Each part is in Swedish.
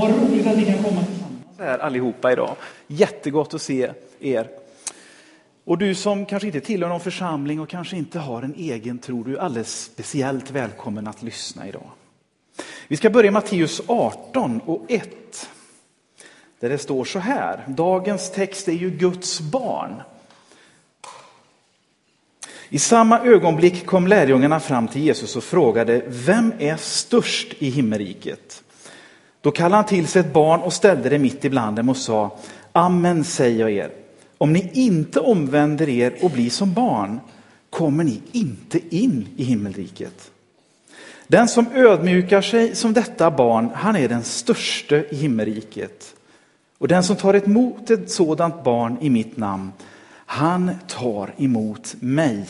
Vad roligt att ni kan komma tillsammans. här allihopa idag. Jättegott att se er. Och du som kanske inte tillhör någon församling och kanske inte har en egen tro, du är alldeles speciellt välkommen att lyssna idag. Vi ska börja Matteus 18 och 1. Där det står så här. Dagens text är ju Guds barn. I samma ögonblick kom lärjungarna fram till Jesus och frågade, vem är störst i himmelriket? Då kallade han till sig ett barn och ställde det mitt ibland dem och sa, Amen säger jag er, om ni inte omvänder er och blir som barn kommer ni inte in i himmelriket. Den som ödmjukar sig som detta barn, han är den störste i himmelriket. Och den som tar emot ett sådant barn i mitt namn, han tar emot mig.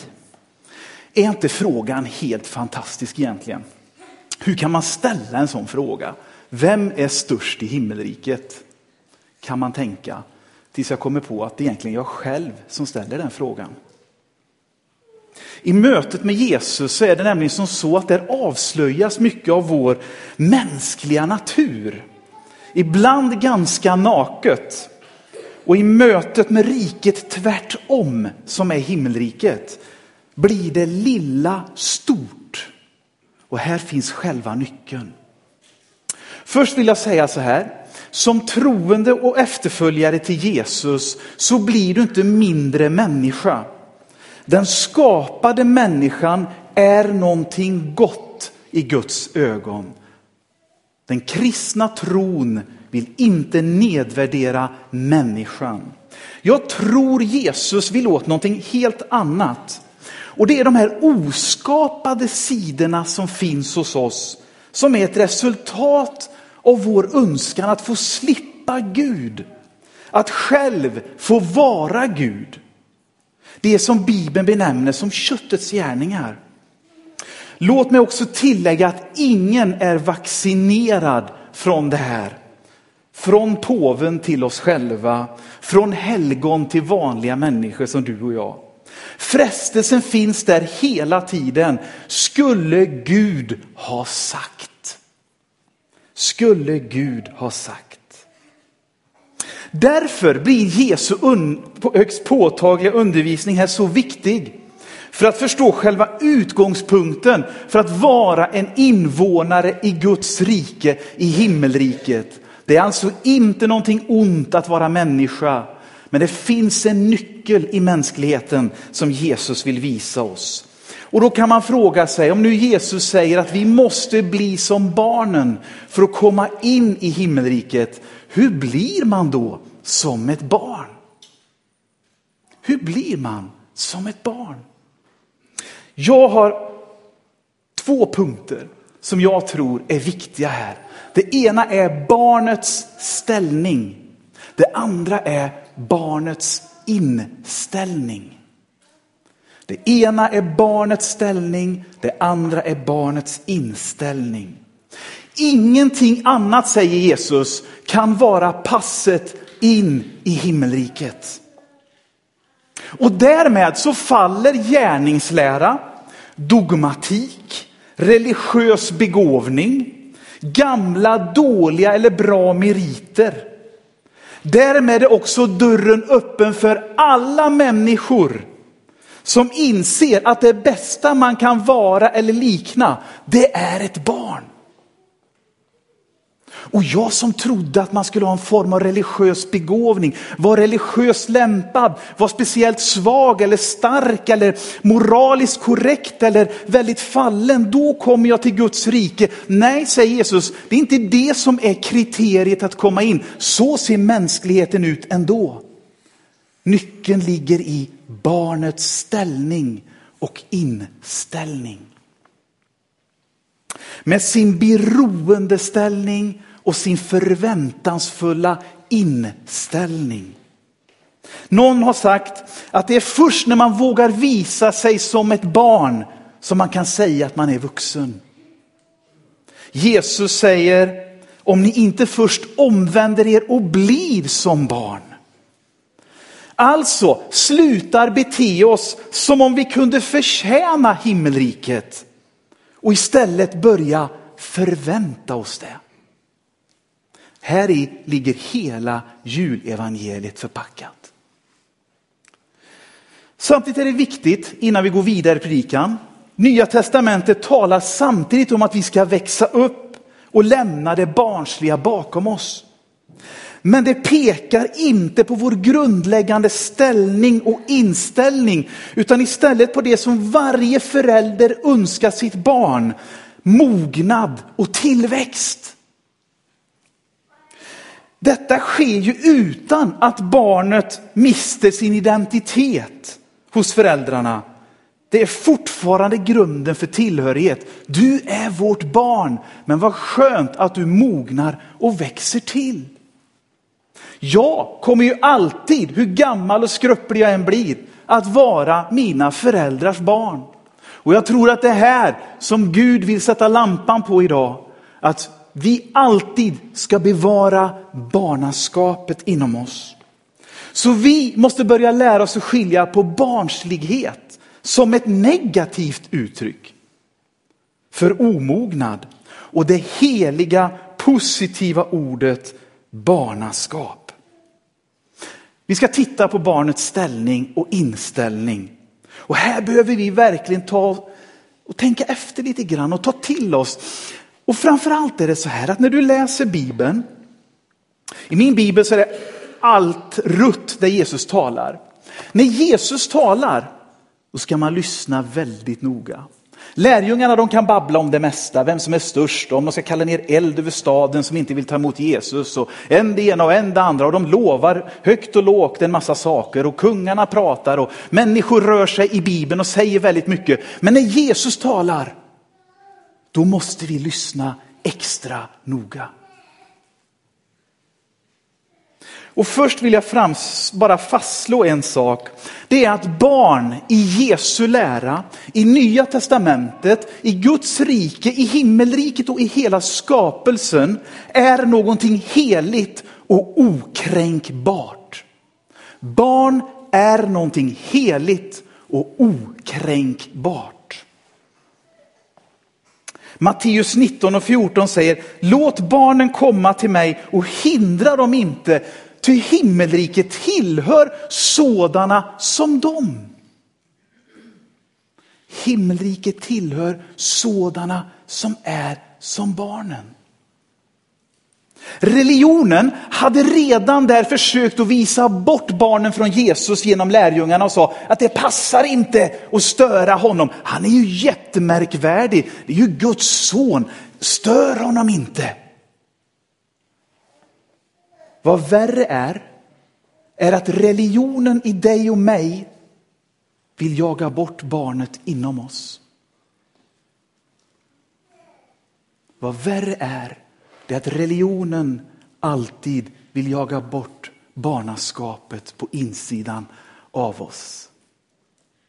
Är inte frågan helt fantastisk egentligen? Hur kan man ställa en sån fråga? Vem är störst i himmelriket? Kan man tänka. Tills jag kommer på att det egentligen är jag själv som ställer den frågan. I mötet med Jesus så är det nämligen som så att där avslöjas mycket av vår mänskliga natur. Ibland ganska naket. Och i mötet med riket tvärtom, som är himmelriket, blir det lilla stort. Och här finns själva nyckeln. Först vill jag säga så här, som troende och efterföljare till Jesus så blir du inte mindre människa. Den skapade människan är någonting gott i Guds ögon. Den kristna tron vill inte nedvärdera människan. Jag tror Jesus vill åt någonting helt annat. Och det är de här oskapade sidorna som finns hos oss som är ett resultat av vår önskan att få slippa Gud. Att själv få vara Gud. Det som Bibeln benämner som köttets gärningar. Låt mig också tillägga att ingen är vaccinerad från det här. Från påven till oss själva, från helgon till vanliga människor som du och jag. Frestelsen finns där hela tiden. Skulle Gud ha sagt? Skulle Gud ha sagt? Därför blir Jesu högst påtagliga undervisning här så viktig. För att förstå själva utgångspunkten för att vara en invånare i Guds rike, i himmelriket. Det är alltså inte någonting ont att vara människa. Men det finns en nyckel i mänskligheten som Jesus vill visa oss. Och då kan man fråga sig, om nu Jesus säger att vi måste bli som barnen för att komma in i himmelriket. Hur blir man då som ett barn? Hur blir man som ett barn? Jag har två punkter som jag tror är viktiga här. Det ena är barnets ställning. Det andra är barnets inställning. Det ena är barnets ställning, det andra är barnets inställning. Ingenting annat, säger Jesus, kan vara passet in i himmelriket. Och därmed så faller gärningslära, dogmatik, religiös begåvning, gamla dåliga eller bra meriter. Därmed är också dörren öppen för alla människor som inser att det bästa man kan vara eller likna, det är ett barn. Och jag som trodde att man skulle ha en form av religiös begåvning, var religiöst lämpad, var speciellt svag eller stark eller moraliskt korrekt eller väldigt fallen, då kommer jag till Guds rike. Nej, säger Jesus, det är inte det som är kriteriet att komma in. Så ser mänskligheten ut ändå. Nyckeln ligger i barnets ställning och inställning. Med sin beroendeställning och sin förväntansfulla inställning. Någon har sagt att det är först när man vågar visa sig som ett barn som man kan säga att man är vuxen. Jesus säger, om ni inte först omvänder er och blir som barn. Alltså slutar bete oss som om vi kunde förtjäna himmelriket och istället börja förvänta oss det. Här i ligger hela julevangeliet förpackat. Samtidigt är det viktigt, innan vi går vidare i predikan, Nya testamentet talar samtidigt om att vi ska växa upp och lämna det barnsliga bakom oss. Men det pekar inte på vår grundläggande ställning och inställning, utan istället på det som varje förälder önskar sitt barn, mognad och tillväxt. Detta sker ju utan att barnet mister sin identitet hos föräldrarna. Det är fortfarande grunden för tillhörighet. Du är vårt barn, men vad skönt att du mognar och växer till. Jag kommer ju alltid, hur gammal och skröplig jag än blir, att vara mina föräldrars barn. Och jag tror att det här som Gud vill sätta lampan på idag, att vi alltid ska bevara barnaskapet inom oss. Så vi måste börja lära oss att skilja på barnslighet som ett negativt uttryck för omognad och det heliga positiva ordet barnaskap. Vi ska titta på barnets ställning och inställning. Och här behöver vi verkligen ta och tänka efter lite grann och ta till oss. Och framförallt är det så här att när du läser Bibeln, i min bibel så är det allt rutt där Jesus talar. När Jesus talar, då ska man lyssna väldigt noga. Lärjungarna de kan babbla om det mesta, vem som är störst, om de ska kalla ner eld över staden som inte vill ta emot Jesus, och en det ena och en det andra. Och de lovar högt och lågt en massa saker och kungarna pratar och människor rör sig i Bibeln och säger väldigt mycket. Men när Jesus talar, då måste vi lyssna extra noga. Och först vill jag frams, bara fastslå en sak. Det är att barn i Jesu lära, i Nya Testamentet, i Guds rike, i himmelriket och i hela skapelsen är någonting heligt och okränkbart. Barn är någonting heligt och okränkbart. Matteus 19 och 14 säger, låt barnen komma till mig och hindra dem inte, Ty himmelriket tillhör sådana som dem. Himmelriket tillhör sådana som är som barnen. Religionen hade redan där försökt att visa bort barnen från Jesus genom lärjungarna och sa att det passar inte att störa honom. Han är ju jättemärkvärdig, det är ju Guds son, stör honom inte. Vad värre är, är att religionen i dig och mig vill jaga bort barnet inom oss. Vad värre är, det är att religionen alltid vill jaga bort barnaskapet på insidan av oss.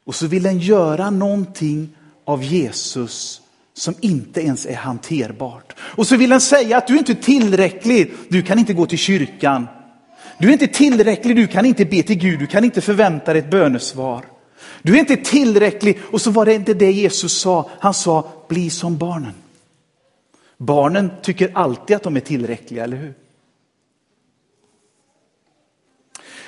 Och så vill den göra någonting av Jesus som inte ens är hanterbart. Och så vill den säga att du är inte tillräcklig, du kan inte gå till kyrkan. Du är inte tillräcklig, du kan inte be till Gud, du kan inte förvänta dig ett bönesvar. Du är inte tillräcklig och så var det inte det Jesus sa, han sa bli som barnen. Barnen tycker alltid att de är tillräckliga, eller hur?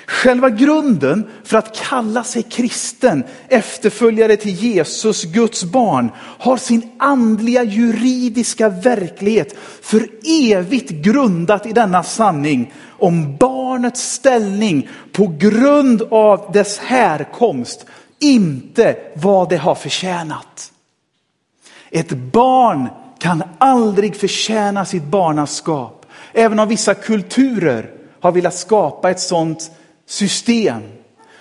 Själva grunden för att kalla sig kristen, efterföljare till Jesus, Guds barn, har sin andliga juridiska verklighet för evigt grundat i denna sanning om barnets ställning på grund av dess härkomst, inte vad det har förtjänat. Ett barn kan aldrig förtjäna sitt barnaskap, även om vissa kulturer har velat skapa ett sådant system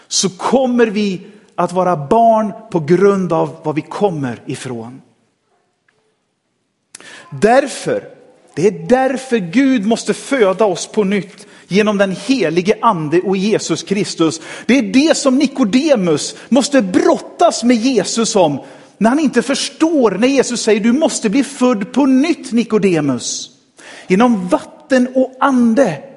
så kommer vi att vara barn på grund av var vi kommer ifrån. Därför, det är därför Gud måste föda oss på nytt genom den helige ande och Jesus Kristus. Det är det som Nikodemus måste brottas med Jesus om när han inte förstår när Jesus säger du måste bli född på nytt Nikodemus. Genom vatten och ande.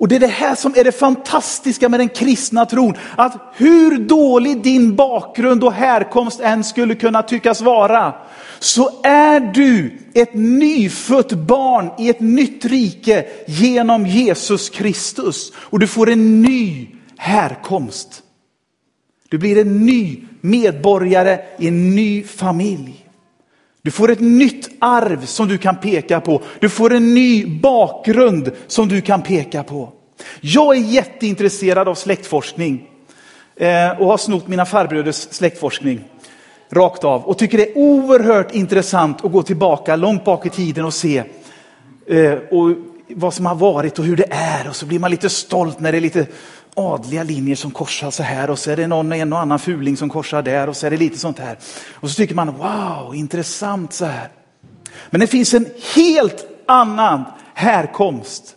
Och det är det här som är det fantastiska med den kristna tron. Att hur dålig din bakgrund och härkomst än skulle kunna tyckas vara, så är du ett nyfött barn i ett nytt rike genom Jesus Kristus. Och du får en ny härkomst. Du blir en ny medborgare i en ny familj. Du får ett nytt arv som du kan peka på. Du får en ny bakgrund som du kan peka på. Jag är jätteintresserad av släktforskning eh, och har snott mina farbröders släktforskning rakt av och tycker det är oerhört intressant att gå tillbaka långt bak i tiden och se eh, och vad som har varit och hur det är. Och så blir man lite stolt när det är lite adliga linjer som korsar så här och så är det någon, en och annan fuling som korsar där och så är det lite sånt här. Och så tycker man wow, intressant så här. Men det finns en helt annan härkomst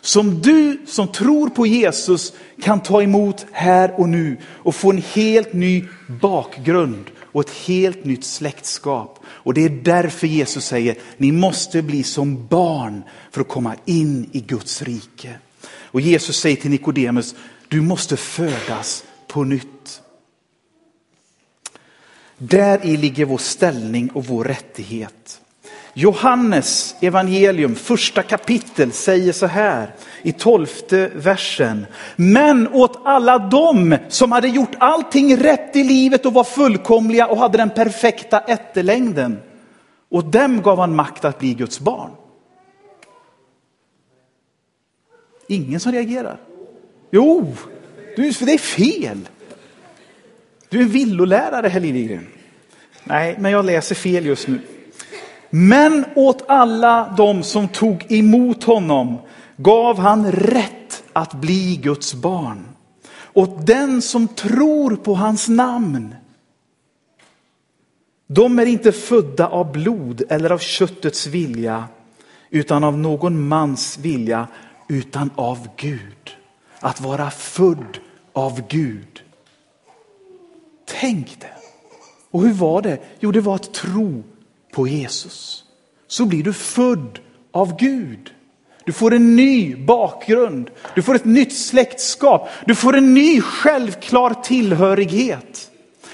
som du som tror på Jesus kan ta emot här och nu och få en helt ny bakgrund och ett helt nytt släktskap. Och det är därför Jesus säger, ni måste bli som barn för att komma in i Guds rike. Och Jesus säger till Nikodemus, du måste födas på nytt. Där i ligger vår ställning och vår rättighet. Johannes evangelium, första kapitel, säger så här i tolfte versen. Men åt alla dem som hade gjort allting rätt i livet och var fullkomliga och hade den perfekta ättelängden. Och dem gav han makt att bli Guds barn. Ingen som reagerar. Jo, du, för det är fel. Du är villolärare, herr Liljegren. Nej, men jag läser fel just nu. Men åt alla de som tog emot honom gav han rätt att bli Guds barn. Åt den som tror på hans namn. De är inte födda av blod eller av köttets vilja, utan av någon mans vilja, utan av Gud. Att vara född av Gud. Tänk det. Och hur var det? Jo, det var att tro på Jesus. Så blir du född av Gud. Du får en ny bakgrund, du får ett nytt släktskap, du får en ny självklar tillhörighet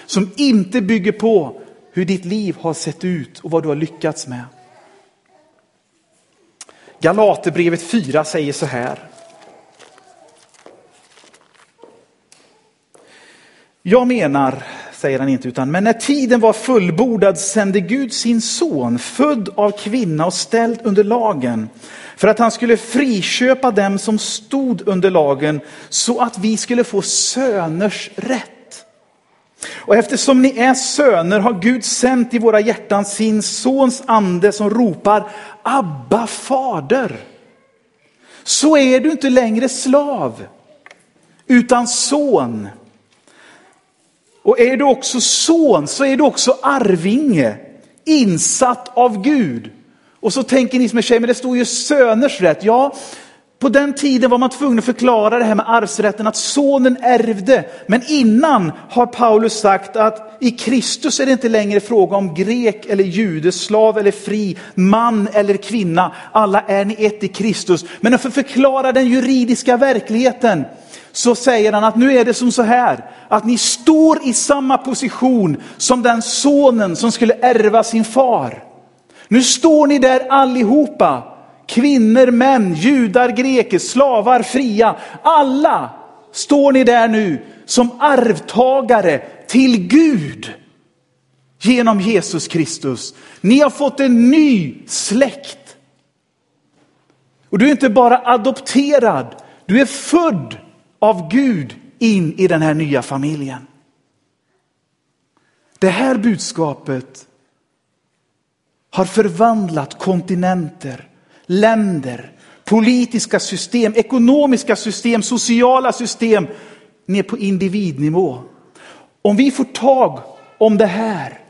som inte bygger på hur ditt liv har sett ut och vad du har lyckats med. Galaterbrevet 4 säger så här. Jag menar, säger han inte, utan men när tiden var fullbordad sände Gud sin son, född av kvinna och ställd under lagen, för att han skulle friköpa dem som stod under lagen, så att vi skulle få söners rätt. Och eftersom ni är söner har Gud sänt i våra hjärtan sin sons ande som ropar Abba fader. Så är du inte längre slav, utan son. Och är du också son så är du också arvinge, insatt av Gud. Och så tänker ni som är tjejer, men det står ju söners rätt. Ja, på den tiden var man tvungen att förklara det här med arvsrätten, att sonen ärvde. Men innan har Paulus sagt att i Kristus är det inte längre fråga om grek eller jude, slav eller fri, man eller kvinna. Alla är ni ett i Kristus. Men för att förklara den juridiska verkligheten så säger han att nu är det som så här, att ni står i samma position som den sonen som skulle ärva sin far. Nu står ni där allihopa, kvinnor, män, judar, greker, slavar, fria. Alla står ni där nu som arvtagare till Gud genom Jesus Kristus. Ni har fått en ny släkt. Och du är inte bara adopterad, du är född av Gud in i den här nya familjen. Det här budskapet har förvandlat kontinenter, länder, politiska system, ekonomiska system, sociala system ner på individnivå. Om vi får tag om det här,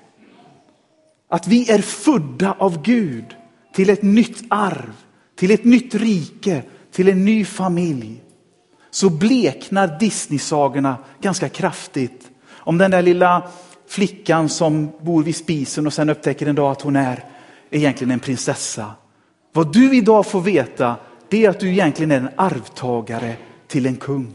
att vi är födda av Gud till ett nytt arv, till ett nytt rike, till en ny familj, så bleknar Disney sagorna ganska kraftigt. Om den där lilla flickan som bor vid spisen och sen upptäcker en dag att hon är egentligen en prinsessa. Vad du idag får veta det är att du egentligen är en arvtagare till en kung.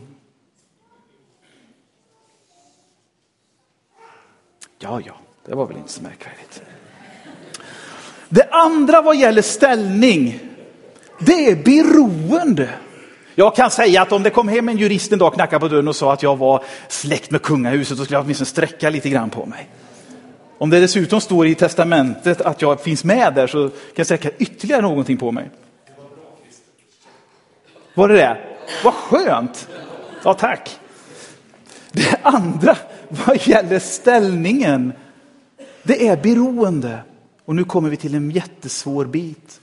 Ja, ja, det var väl inte så märkvärdigt. Det andra vad gäller ställning, det är beroende. Jag kan säga att om det kom hem en jurist en dag och knackade på dörren och sa att jag var släkt med kungahuset, då skulle jag åtminstone sträcka lite grann på mig. Om det dessutom står i testamentet att jag finns med där så kan jag sträcka ytterligare någonting på mig. Var det det? Vad skönt! Ja, tack. Det andra vad gäller ställningen, det är beroende. Och nu kommer vi till en jättesvår bit.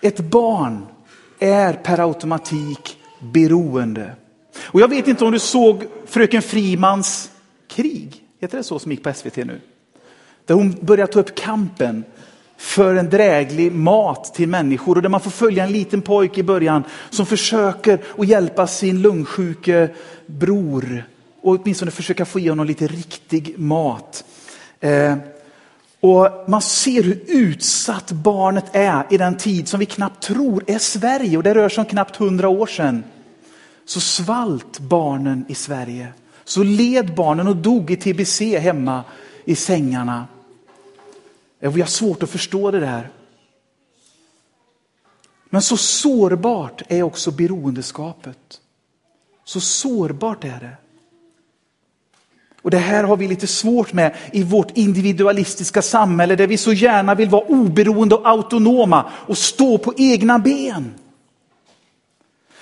Ett barn är per automatik beroende. Och jag vet inte om du såg fröken Frimans krig, heter det så som gick på SVT nu? Där hon börjar ta upp kampen för en dräglig mat till människor och där man får följa en liten pojke i början som försöker att hjälpa sin lungsjuke bror och åtminstone försöka få i honom lite riktig mat. Eh, och man ser hur utsatt barnet är i den tid som vi knappt tror är Sverige och det rör sig om knappt hundra år sedan. Så svalt barnen i Sverige. Så led barnen och dog i tbc hemma i sängarna. Vi har svårt att förstå det där. Men så sårbart är också beroendeskapet. Så sårbart är det. Och det här har vi lite svårt med i vårt individualistiska samhälle där vi så gärna vill vara oberoende och autonoma och stå på egna ben.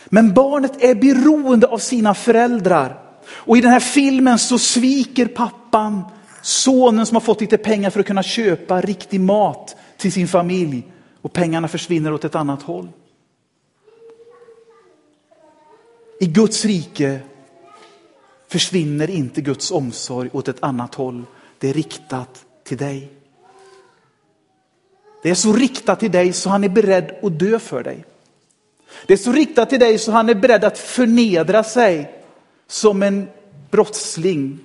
Men barnet är beroende av sina föräldrar. Och i den här filmen så sviker pappan sonen som har fått lite pengar för att kunna köpa riktig mat till sin familj och pengarna försvinner åt ett annat håll. I Guds rike försvinner inte Guds omsorg åt ett annat håll. Det är riktat till dig. Det är så riktat till dig så han är beredd att dö för dig. Det är så riktat till dig så han är beredd att förnedra sig som en brottsling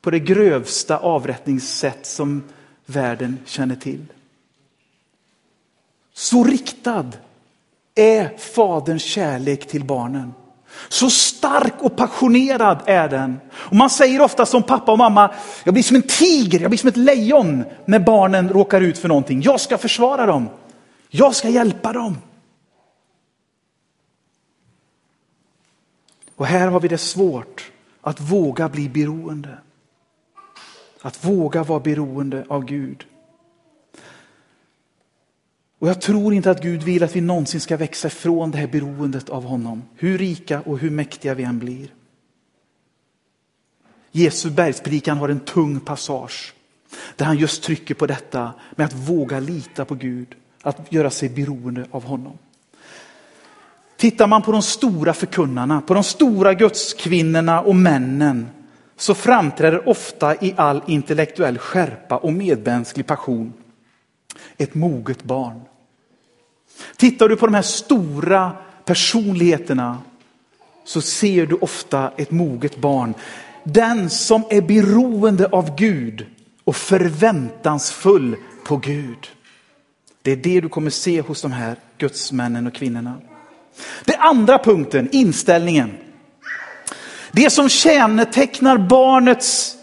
på det grövsta avrättningssätt som världen känner till. Så riktad är faderns kärlek till barnen. Så stark och passionerad är den. Och man säger ofta som pappa och mamma, jag blir som en tiger, jag blir som ett lejon när barnen råkar ut för någonting. Jag ska försvara dem. Jag ska hjälpa dem. Och här har vi det svårt att våga bli beroende. Att våga vara beroende av Gud. Och jag tror inte att Gud vill att vi någonsin ska växa ifrån det här beroendet av honom. Hur rika och hur mäktiga vi än blir. Jesu bergspredikan har en tung passage där han just trycker på detta med att våga lita på Gud, att göra sig beroende av honom. Tittar man på de stora förkunnarna, på de stora gudskvinnorna och männen så framträder ofta i all intellektuell skärpa och medmänsklig passion ett moget barn. Tittar du på de här stora personligheterna så ser du ofta ett moget barn. Den som är beroende av Gud och förväntansfull på Gud. Det är det du kommer se hos de här gudsmännen och kvinnorna. Den andra punkten, inställningen. Det som kännetecknar barnets,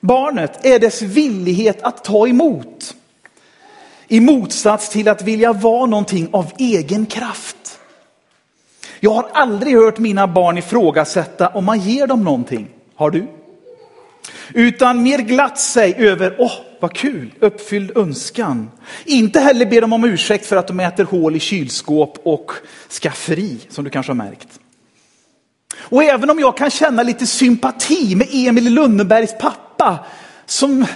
barnet är dess villighet att ta emot. I motsats till att vilja vara någonting av egen kraft. Jag har aldrig hört mina barn ifrågasätta om man ger dem någonting. Har du? Utan mer glatt sig över, åh oh, vad kul, uppfylld önskan. Inte heller ber de om ursäkt för att de äter hål i kylskåp och skafferi, som du kanske har märkt. Och även om jag kan känna lite sympati med Emil Lönnebergs pappa, som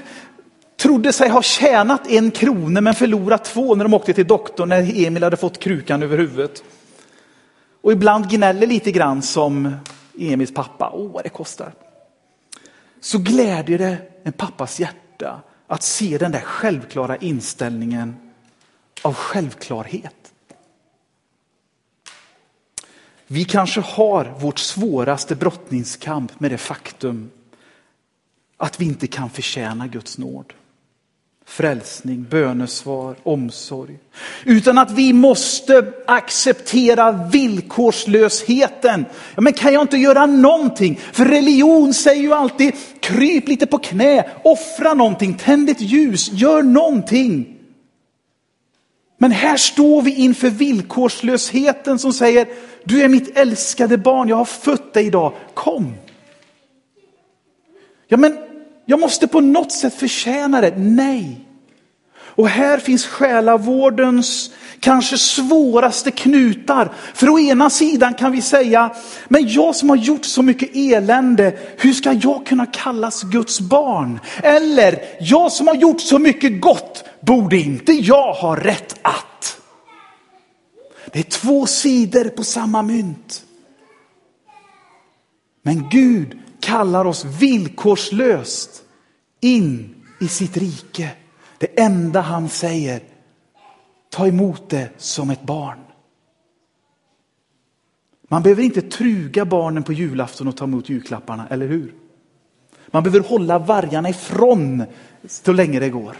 trodde sig ha tjänat en krona men förlorat två när de åkte till doktorn när Emil hade fått krukan över huvudet. Och ibland gnäller lite grann som Emils pappa, åh vad det kostar. Så glädjer det en pappas hjärta att se den där självklara inställningen av självklarhet. Vi kanske har vårt svåraste brottningskamp med det faktum att vi inte kan förtjäna Guds nåd frälsning, bönesvar, omsorg. Utan att vi måste acceptera villkorslösheten. Ja, men kan jag inte göra någonting? För religion säger ju alltid, kryp lite på knä, offra någonting, tänd ett ljus, gör någonting. Men här står vi inför villkorslösheten som säger, du är mitt älskade barn, jag har fött dig idag, kom. Ja, men jag måste på något sätt förtjäna det. Nej. Och här finns själavårdens kanske svåraste knutar. För å ena sidan kan vi säga, men jag som har gjort så mycket elände, hur ska jag kunna kallas Guds barn? Eller, jag som har gjort så mycket gott, borde inte jag ha rätt att? Det är två sidor på samma mynt. Men Gud kallar oss villkorslöst in i sitt rike. Det enda han säger, ta emot det som ett barn. Man behöver inte truga barnen på julafton och ta emot julklapparna, eller hur? Man behöver hålla vargarna ifrån så länge det går.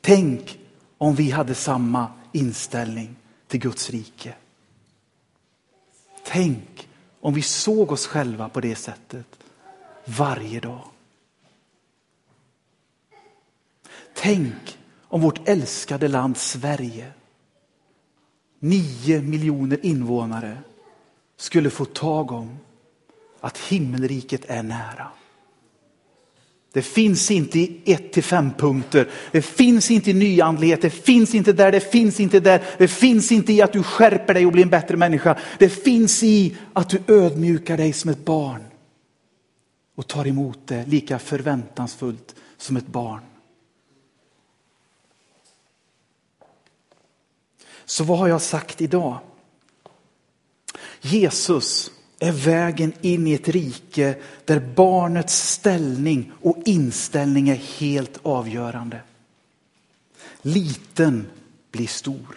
Tänk om vi hade samma inställning till Guds rike. Tänk om vi såg oss själva på det sättet varje dag. Tänk om vårt älskade land Sverige, nio miljoner invånare, skulle få tag om att himmelriket är nära. Det finns inte i ett till fem punkter. Det finns inte i nyandlighet. Det finns inte där. Det finns inte där. Det finns inte i att du skärper dig och blir en bättre människa. Det finns i att du ödmjukar dig som ett barn och tar emot det lika förväntansfullt som ett barn. Så vad har jag sagt idag? Jesus är vägen in i ett rike där barnets ställning och inställning är helt avgörande. Liten blir stor.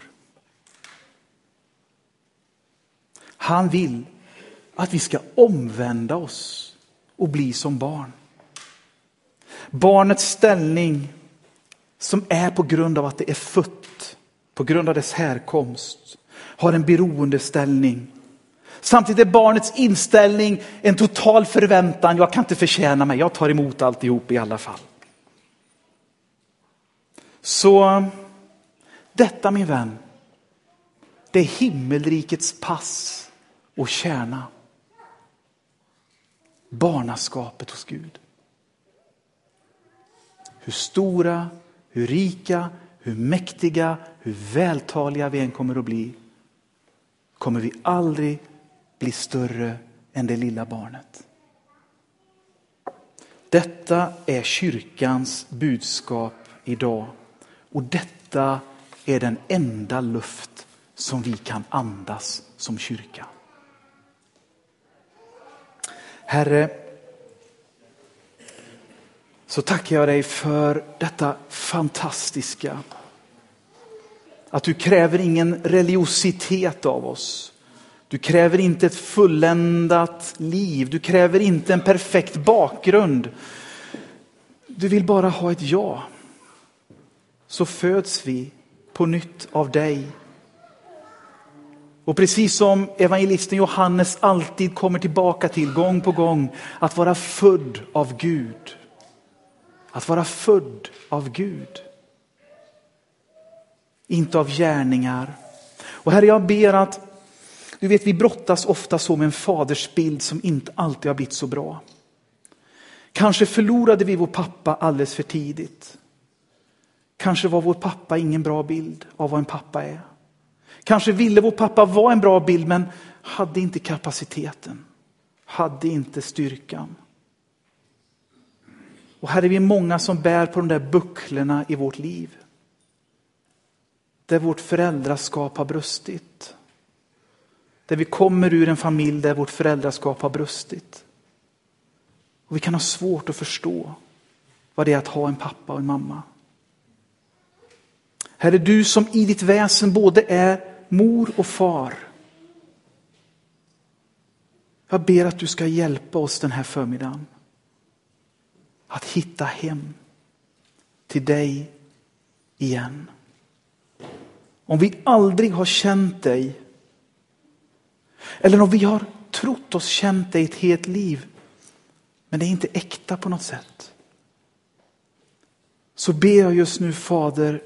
Han vill att vi ska omvända oss och bli som barn. Barnets ställning som är på grund av att det är fött, på grund av dess härkomst, har en beroendeställning Samtidigt är barnets inställning en total förväntan. Jag kan inte förtjäna mig, jag tar emot alltihop i alla fall. Så detta min vän, det är himmelrikets pass och kärna. Barnaskapet hos Gud. Hur stora, hur rika, hur mäktiga, hur vältaliga vi än kommer att bli, kommer vi aldrig bli större än det lilla barnet. Detta är kyrkans budskap idag och detta är den enda luft som vi kan andas som kyrka. Herre, så tackar jag dig för detta fantastiska. Att du kräver ingen religiositet av oss. Du kräver inte ett fulländat liv. Du kräver inte en perfekt bakgrund. Du vill bara ha ett ja. Så föds vi på nytt av dig. Och precis som evangelisten Johannes alltid kommer tillbaka till gång på gång, att vara född av Gud. Att vara född av Gud. Inte av gärningar. Och Herre, jag ber att du vet, vi brottas ofta så med en fadersbild som inte alltid har blivit så bra. Kanske förlorade vi vår pappa alldeles för tidigt. Kanske var vår pappa ingen bra bild av vad en pappa är. Kanske ville vår pappa vara en bra bild men hade inte kapaciteten. Hade inte styrkan. Och här är vi många som bär på de där bucklorna i vårt liv. Där vårt föräldraskap har brustit. Där vi kommer ur en familj där vårt föräldraskap har brustit. Och vi kan ha svårt att förstå vad det är att ha en pappa och en mamma. Herre, du som i ditt väsen både är mor och far. Jag ber att du ska hjälpa oss den här förmiddagen. Att hitta hem. till dig igen. Om vi aldrig har känt dig, eller om vi har trott oss känt dig ett helt liv, men det är inte äkta på något sätt. Så ber jag just nu Fader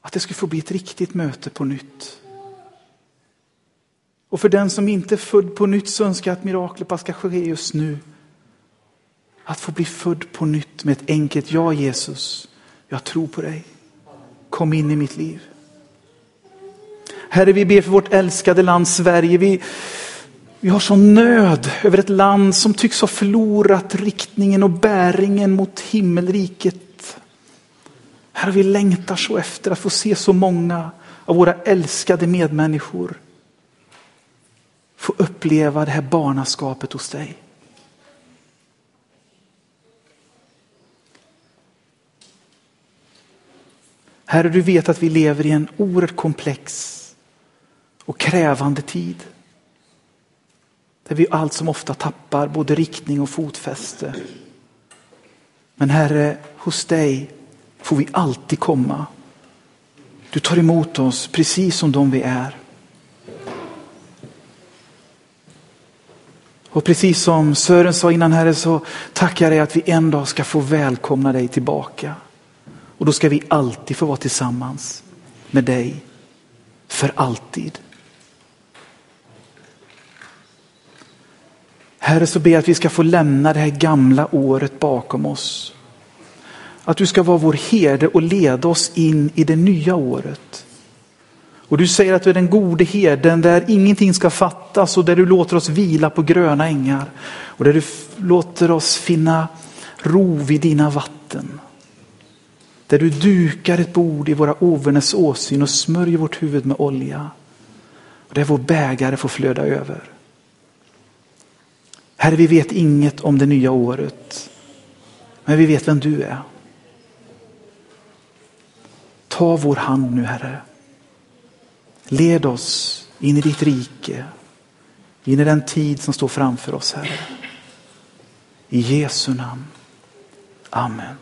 att det ska få bli ett riktigt möte på nytt. Och för den som inte är född på nytt så önskar jag att miraklet bara ska ske just nu. Att få bli född på nytt med ett enkelt ja Jesus, jag tror på dig. Kom in i mitt liv. Herre, vi ber för vårt älskade land Sverige. Vi, vi har sån nöd över ett land som tycks ha förlorat riktningen och bäringen mot himmelriket. Herre, vi längtar så efter att få se så många av våra älskade medmänniskor få uppleva det här barnaskapet hos dig. Herre, du vet att vi lever i en oerhört komplex och krävande tid. Där vi allt som ofta tappar både riktning och fotfäste. Men Herre, hos dig får vi alltid komma. Du tar emot oss precis som de vi är. Och precis som Sören sa innan Herre så tackar jag dig att vi en dag ska få välkomna dig tillbaka. Och då ska vi alltid få vara tillsammans med dig. För alltid. Herre, så ber jag att vi ska få lämna det här gamla året bakom oss. Att du ska vara vår herde och leda oss in i det nya året. Och du säger att du är den gode herden där ingenting ska fattas och där du låter oss vila på gröna ängar. Och där du låter oss finna ro vid dina vatten. Där du dukar ett bord i våra ovänners åsyn och smörjer vårt huvud med olja. Och där vår bägare får flöda över. Herre, vi vet inget om det nya året. Men vi vet vem du är. Ta vår hand nu, Herre. Led oss in i ditt rike. In i den tid som står framför oss, Herre. I Jesu namn. Amen.